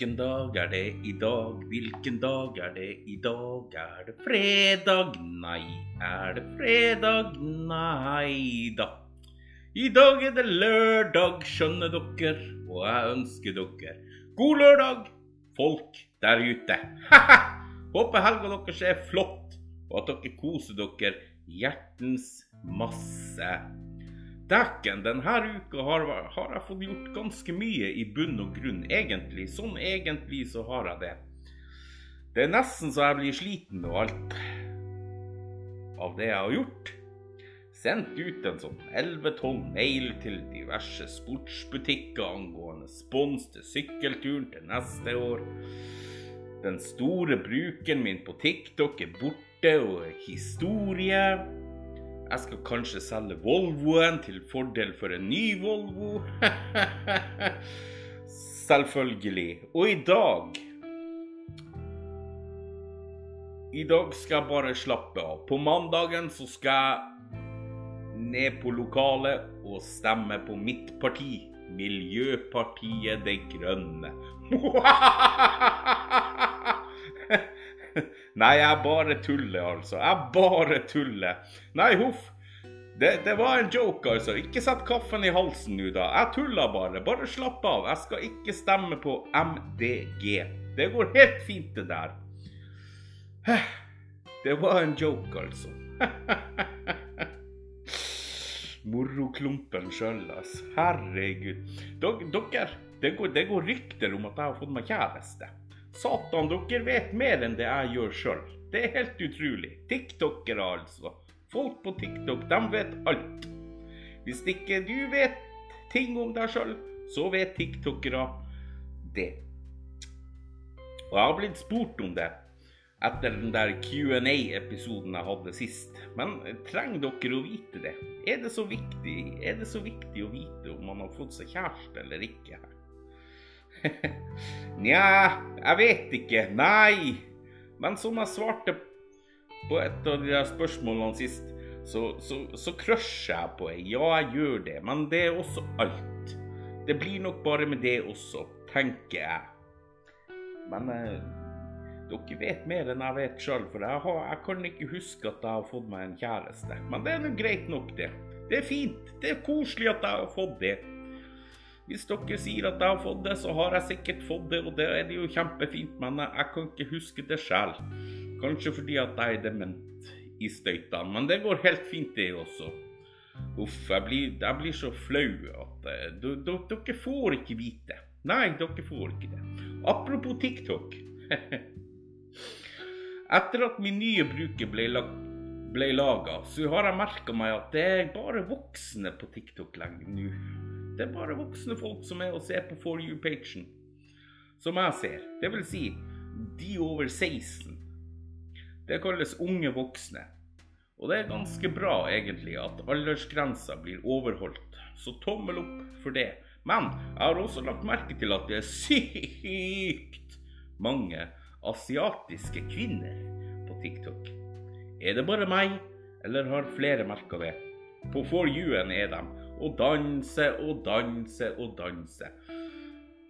Hvilken dag er det i dag? Hvilken dag er det i dag? Er det fredag? Nei. Er det fredag? Nei da. I dag er det lørdag, skjønner dere, og jeg ønsker dere god lørdag, folk der ute. Håper helga deres er flott, og at dere koser dere hjertens masse. Dæken, denne uka har, har, jeg fått gjort ganske mye i bunn og grunn, egentlig. Sånn egentlig så har jeg det. Det er nesten så jeg blir sliten og alt av det jeg har gjort. Sendt ut en sånn 11-12 mail til diverse sportsbutikker angående spons til sykkelturen til neste år. Den store brukeren min på TikTok er borte og historie. Jeg skal kanskje selge Volvoen til fordel for en ny Volvo. Selvfølgelig. Og i dag I dag skal jeg bare slappe av. På mandagen så skal jeg ned på lokalet og stemme på mitt parti. Miljøpartiet De Grønne. Nei, jeg bare tuller, altså. Jeg bare tuller. Nei, huff. Det, det, var en joke, altså. Ikke sett kaffen i halsen nå, da. Jeg tuller bare. Bare slapp av. Jeg skal ikke stemme på MDG. Det går helt fint, det der. Det var en joke, altså. Moroklumpen sjøl, altså. Herregud. Dere, det går, det går rykter om at jeg har fått meg kjæreste. Satan, dere vet mer enn det jeg gjør sjøl. Det er helt utrolig. TikTokere, altså. Folk på TikTok, de vet alt. Hvis ikke du vet ting om deg sjøl, så vet tiktokere det. Og jeg har blitt spurt om det etter den der Q&A-episoden jeg hadde sist. Men trenger dere å vite det? Er det så viktig, er det så viktig å vite om man har fått seg kjæreste eller ikke? Nja, jeg vet ikke. Nei. Men som jeg svarte på et av de spørsmålene sist, så, så, så crusher jeg på ei. Ja, jeg gjør det. Men det er også alt. Det blir nok bare med det også, tenker jeg. Men eh, dere vet mer enn jeg vet sjøl, for jeg, har, jeg, kan ikke huske at jeg har fått meg en kjæreste. Men det er nå greit nok, det. Det er fint. Det er koselig at jeg har fått det. Hvis dere sier at jeg har fått det, så har jeg sikkert fått det, og det er det jo kjempefint, men jeg kan ikke huske det sjøl. Kanskje fordi at jeg er dement i støytene, men det går helt fint, det også. Uff, jeg blir, jeg blir så flau at uh, dere får ikke vite. Nei, dere får ikke det. Apropos TikTok. Etter at min nye bruker ble, ble laga, så har jeg merka meg at det er bare voksne på TikTok lenger nå. Det er bare voksne folk som er og ser på For you-pagen. Som jeg ser. Det vil si de over 16. Det kalles unge voksne. Og det er ganske bra, egentlig, at aldersgrensa blir overholdt. Så tommel opp for det. Men jeg har også lagt merke til at det er sykt mange asiatiske kvinner på TikTok. Er det bare meg, eller har flere merka det? På For you-en er de og danse og danse og danse.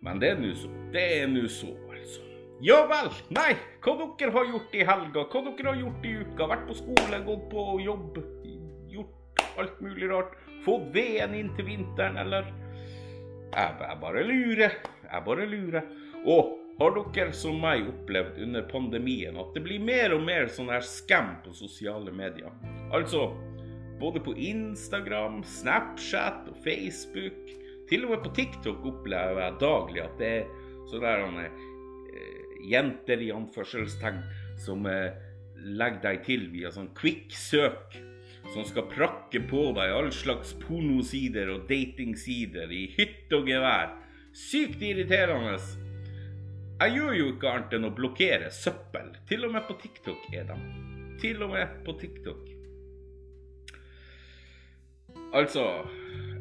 Men det er nå så. Det er nå så, altså. Ja vel. Nei, hva dere har gjort i helga? Hva dere har gjort i uka? Vært på skole, gått på jobb, gjort alt mulig rart? Fått veden inn til vinteren, eller? Jeg, jeg bare lurer. Jeg bare lurer. Og har dere som meg opplevd under pandemien at det blir mer og mer sånn her scam på sosiale medier? Altså både på Instagram, Snapchat og Facebook. Til og med på TikTok opplever jeg daglig at det er sånne eh, jenter i anførselstegn som eh, legger deg til via sånn quick-søk. Som skal prakke på deg all slags pornosider og datingsider i hytte og gevær. Sykt irriterende. Jeg gjør jo ikke annet enn å blokkere søppel. Til og med på TikTok er de. Til og med på TikTok. Altså,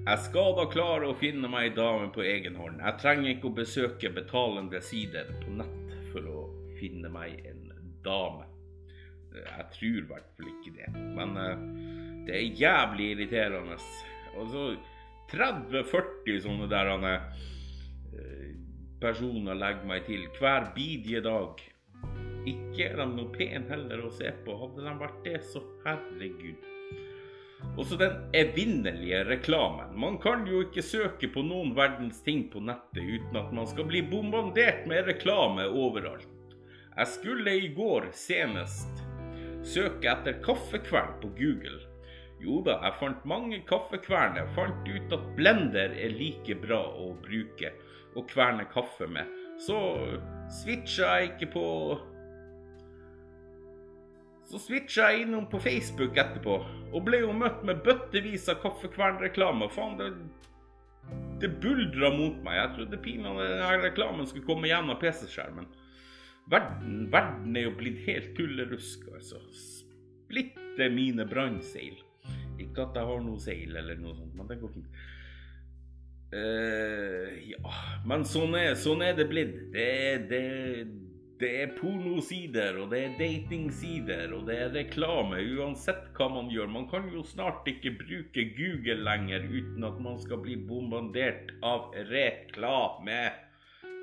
jeg skal da klare å finne meg ei dame på egen hånd. Jeg trenger ikke å besøke betalende sider på nett for å finne meg en dame. Jeg tror i hvert fall ikke det. Men uh, det er jævlig irriterende. Altså 30-40 sånne der uh, personer legger meg til hver bidige dag. Ikke er de noe pen heller å se på. Hadde de vært det, så herregud. Også den evinnelige reklamen. Man kan jo ikke søke på noen verdens ting på nettet uten at man skal bli bombardert med reklame overalt. Jeg skulle i går senest søke etter kaffekvern på Google. Jo da, jeg fant mange kaffekverner. Fant ut at blender er like bra å bruke og kverne kaffe med. Så switcha jeg ikke på Så switcha jeg innom på Facebook etterpå, og ble jo møtt med bøttevis av kaffekvernreklame. Faen, det, det buldra mot meg. Jeg trodde pinadø denne reklamen skulle komme gjennom PC-skjermen. Verden, verden er jo blitt helt tullerusk, altså. Splitter mine brannseil. Ikke at jeg har noe seil eller noe sånt, men det går fint. Uh, ja, men sånn er, sånn er det blitt. Det, det, det er pornosider, og det er datingsider, og det er reklame. Uansett hva man gjør. Man kan jo snart ikke bruke Google lenger uten at man skal bli bombardert av reklame.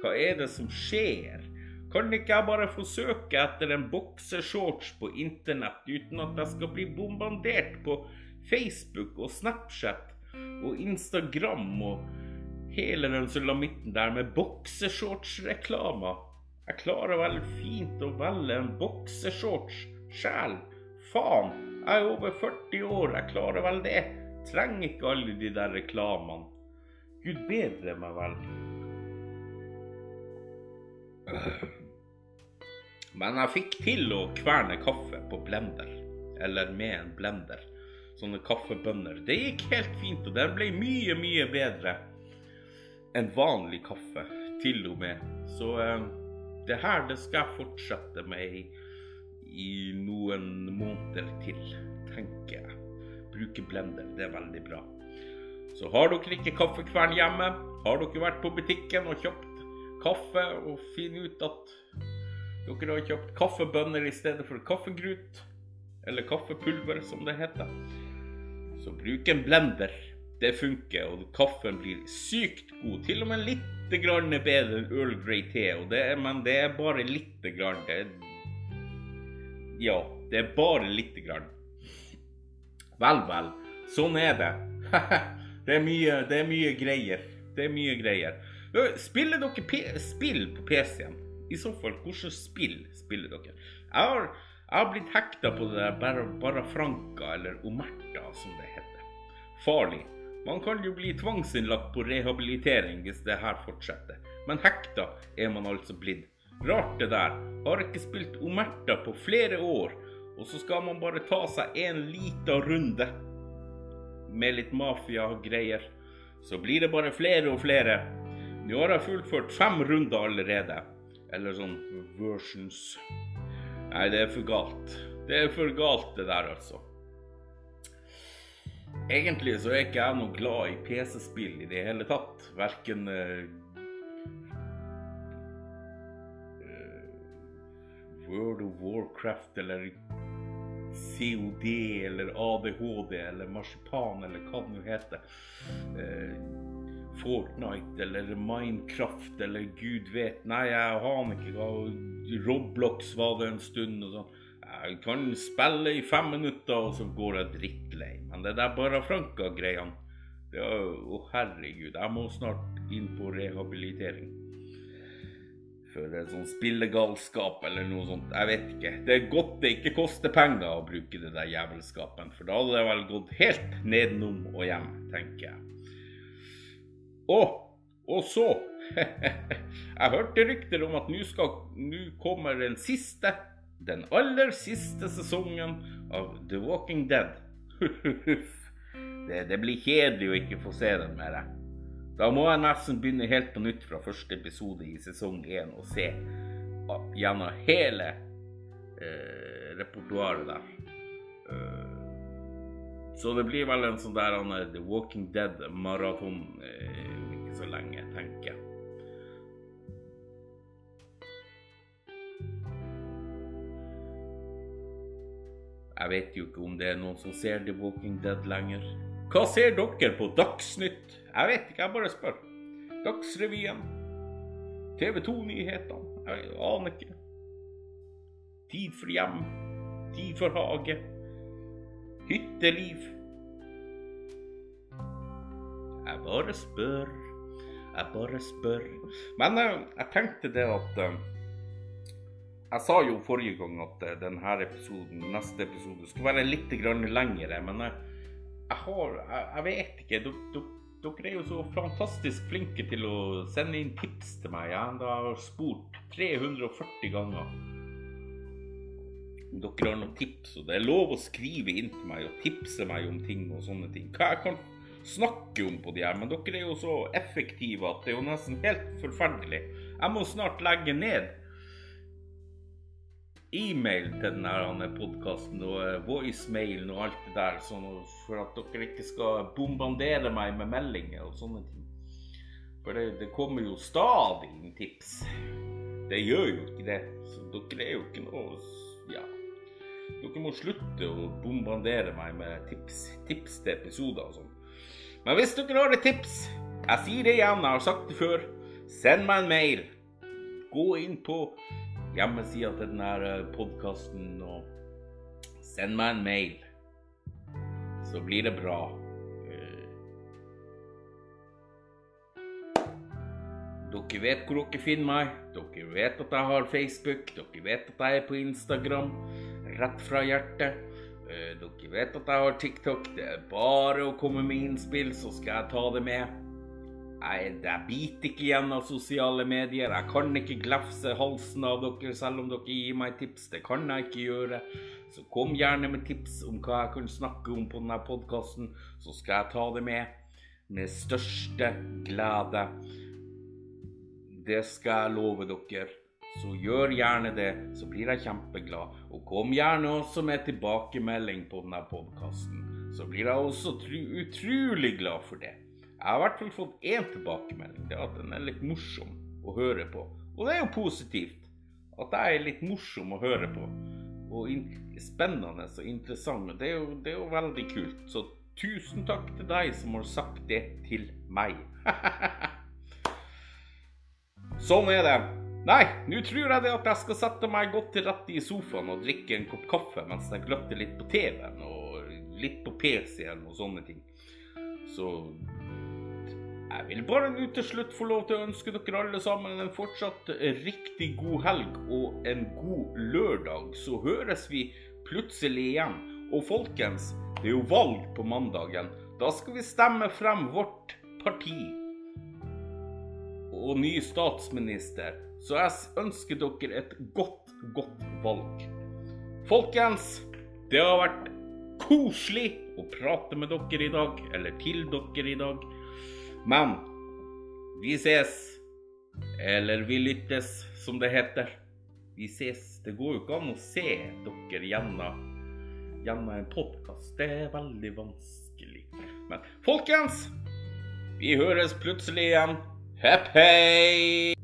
Hva er det som skjer? Kan ikke jeg bare få søke etter en bokseshorts på internett uten at jeg skal bli bombardert på Facebook og Snapchat og Instagram og hele den sulamitten der med bokseshortsreklamer? Jeg klarer vel fint å velge en bokseshorts sjæl. Faen, jeg er over 40 år, jeg klarer vel det. Trenger ikke alle de der reklamene. Gud bedre meg vel. Men jeg fikk til å kverne kaffe på blender. Eller med en blender. Sånne kaffebønner. Det gikk helt fint, og den ble mye, mye bedre enn vanlig kaffe. Til og med. Så eh, det her det skal jeg fortsette med i, i noen måneder til, tenker jeg. Bruke blender, det er veldig bra. Så har dere ikke kaffekvern hjemme, har dere vært på butikken og kjøpt kaffe og finner ut at dere har kjøpt kaffebønner i stedet for kaffegrut, eller kaffepulver som det heter, så bruk en blender. Det funker, og kaffen blir sykt god. Til og med litt grann bedre enn Earl Grey te, det, men det er bare lite grann. Det ja, det er bare lite grann. Vel, vel. Sånn er det. det, er mye, det er mye greier. Det er mye greier. Spiller dere spill på PC-en? I så fall, hvilke spill spiller dere? Jeg har, jeg har blitt hekta på det der Bar Barafranca, eller Omerta, som det heter. Farlig. Man kan jo bli tvangsinnlagt på rehabilitering hvis det her fortsetter. Men hekta er man altså blitt. Rart det der. Har ikke spilt Omerta på flere år, og så skal man bare ta seg en liten runde med litt mafia-greier. Så blir det bare flere og flere. Nå har jeg fullført fem runder allerede. Eller sånn versions. Nei, det er for galt. Det er for galt, det der, altså. Egentlig så er ikke jeg noe glad i PC-spill i det hele tatt. Verken uh, World of Warcraft eller COD eller ADHD eller Marsipan eller hva det nå heter. Uh, Fortnite eller Minecraft eller gud vet. Nei, jeg aner ikke hva Roblox var det en stund og sånn. Jeg kan spille i fem minutter, og så går jeg drittlei. Men det der bare Franka-greiene Å, herregud. Jeg må snart inn på rehabilitering. For sånn spillegalskap eller noe sånt. Jeg vet ikke. Det er godt det ikke koster penger å bruke det der jævelskapen. For da hadde det vel gått helt nedenom og hjem, tenker jeg. Og, og så Jeg hørte rykter om at nå kommer den siste den aller siste sesongen av The Walking Dead. det, det, blir kjedelig å ikke få se den mer. Da må jeg nesten begynne helt på nytt fra første episode i sesong én og se gjennom hele eh, repertoaret der. Uh, så det blir vel en sånn der The Walking Dead-maraton eh, ikke så lenge, tenker jeg. Jeg vet jo ikke om det er noen som ser The Walking Dead lenger. Hva ser dere på Dagsnytt? Jeg vet ikke, jeg bare spør. Dagsrevyen. TV 2-nyhetene. Jeg aner ikke. Tid for hjem. Tid for hage. Hytteliv. Jeg bare spør. Jeg bare spør. Men jeg, jeg tenkte det at uh, Jeg sa jo forrige gang at uh, denne episoden, neste episode skulle være litt lengre. Men jeg har jeg, jeg, vet ikke. Dere, er jo så fantastisk flinke til å sende inn tips til meg. Jeg har spurt 340 ganger dere har noen tips. Og det er lov å skrive inn til meg og tipse meg om ting og sånne ting. Hva jeg kan snakke om på de her, men dere er jo så effektive at det er jo nesten helt forferdelig. Jeg må snart legge ned e-mail til denne podkasten og eh, voicemailen og alt det der, sånn for at dere ikke skal bombardere meg med meldinger og sånne ting. For det, det kommer jo stadig inn tips. Det gjør jo ikke det. Så dere er jo ikke noe Ja. Dere må slutte å bombardere meg med tips, tips til episoder og sånn. Men hvis dere har et tips, jeg sier det igjen, jeg har sagt det før, send meg en mail. Gå inn på hjemmesida til denne eh, podkasten og send meg en mail. Så blir det bra. Eh, dere vet hvor dere finner meg. Dere vet at jeg har Facebook. Dere vet at jeg er på Instagram. Rett fra hjertet. Eh, dere vet at jeg har TikTok. Det er bare å komme med innspill, så skal jeg ta det med. Jeg, jeg biter ikke igjen av sosiale medier. Jeg kan ikke glefse halsen av dere selv om dere gir meg tips. Det kan jeg ikke gjøre. Så kom gjerne med tips om hva jeg kan snakke om på denne podkasten, så skal jeg ta det med. Med største glede. Det skal jeg love dere så gjør gjerne det, så blir jeg kjempeglad. Og kom gjerne også med tilbakemelding på denne podkasten, så blir jeg også utrolig glad for det. Jeg har i hvert fall fått én tilbakemelding, det er at den er litt morsom å høre på. Og det er jo positivt at jeg er litt morsom å høre på. Og spennende og interessant. Det er, jo, det er jo veldig kult. Så tusen takk til deg som har sagt det til meg. sånn er det. Nei, nå tror jeg det at jeg skal sette meg godt til rette i sofaen og drikke en kopp kaffe mens jeg gløtter litt på TV-en og litt på PC-en og sånne ting. Så jeg vil bare nå til slutt få lov til å ønske dere alle sammen en fortsatt riktig god helg og en god lørdag. Så høres vi plutselig igjen. Og folkens, det er jo valg på mandagen. Da skal vi stemme frem vårt parti og ny statsminister. Så jeg ønsker dere et godt, godt valg. Folkens, det har vært koselig å prate med dere i dag, eller til dere i dag. Men vi ses. Eller vi lyttes, som det heter. Vi ses. Det går jo ikke an å se dere gjennom, gjennom en podkast. Det er veldig vanskelig. Men folkens, vi høres plutselig igjen. Hepp hei!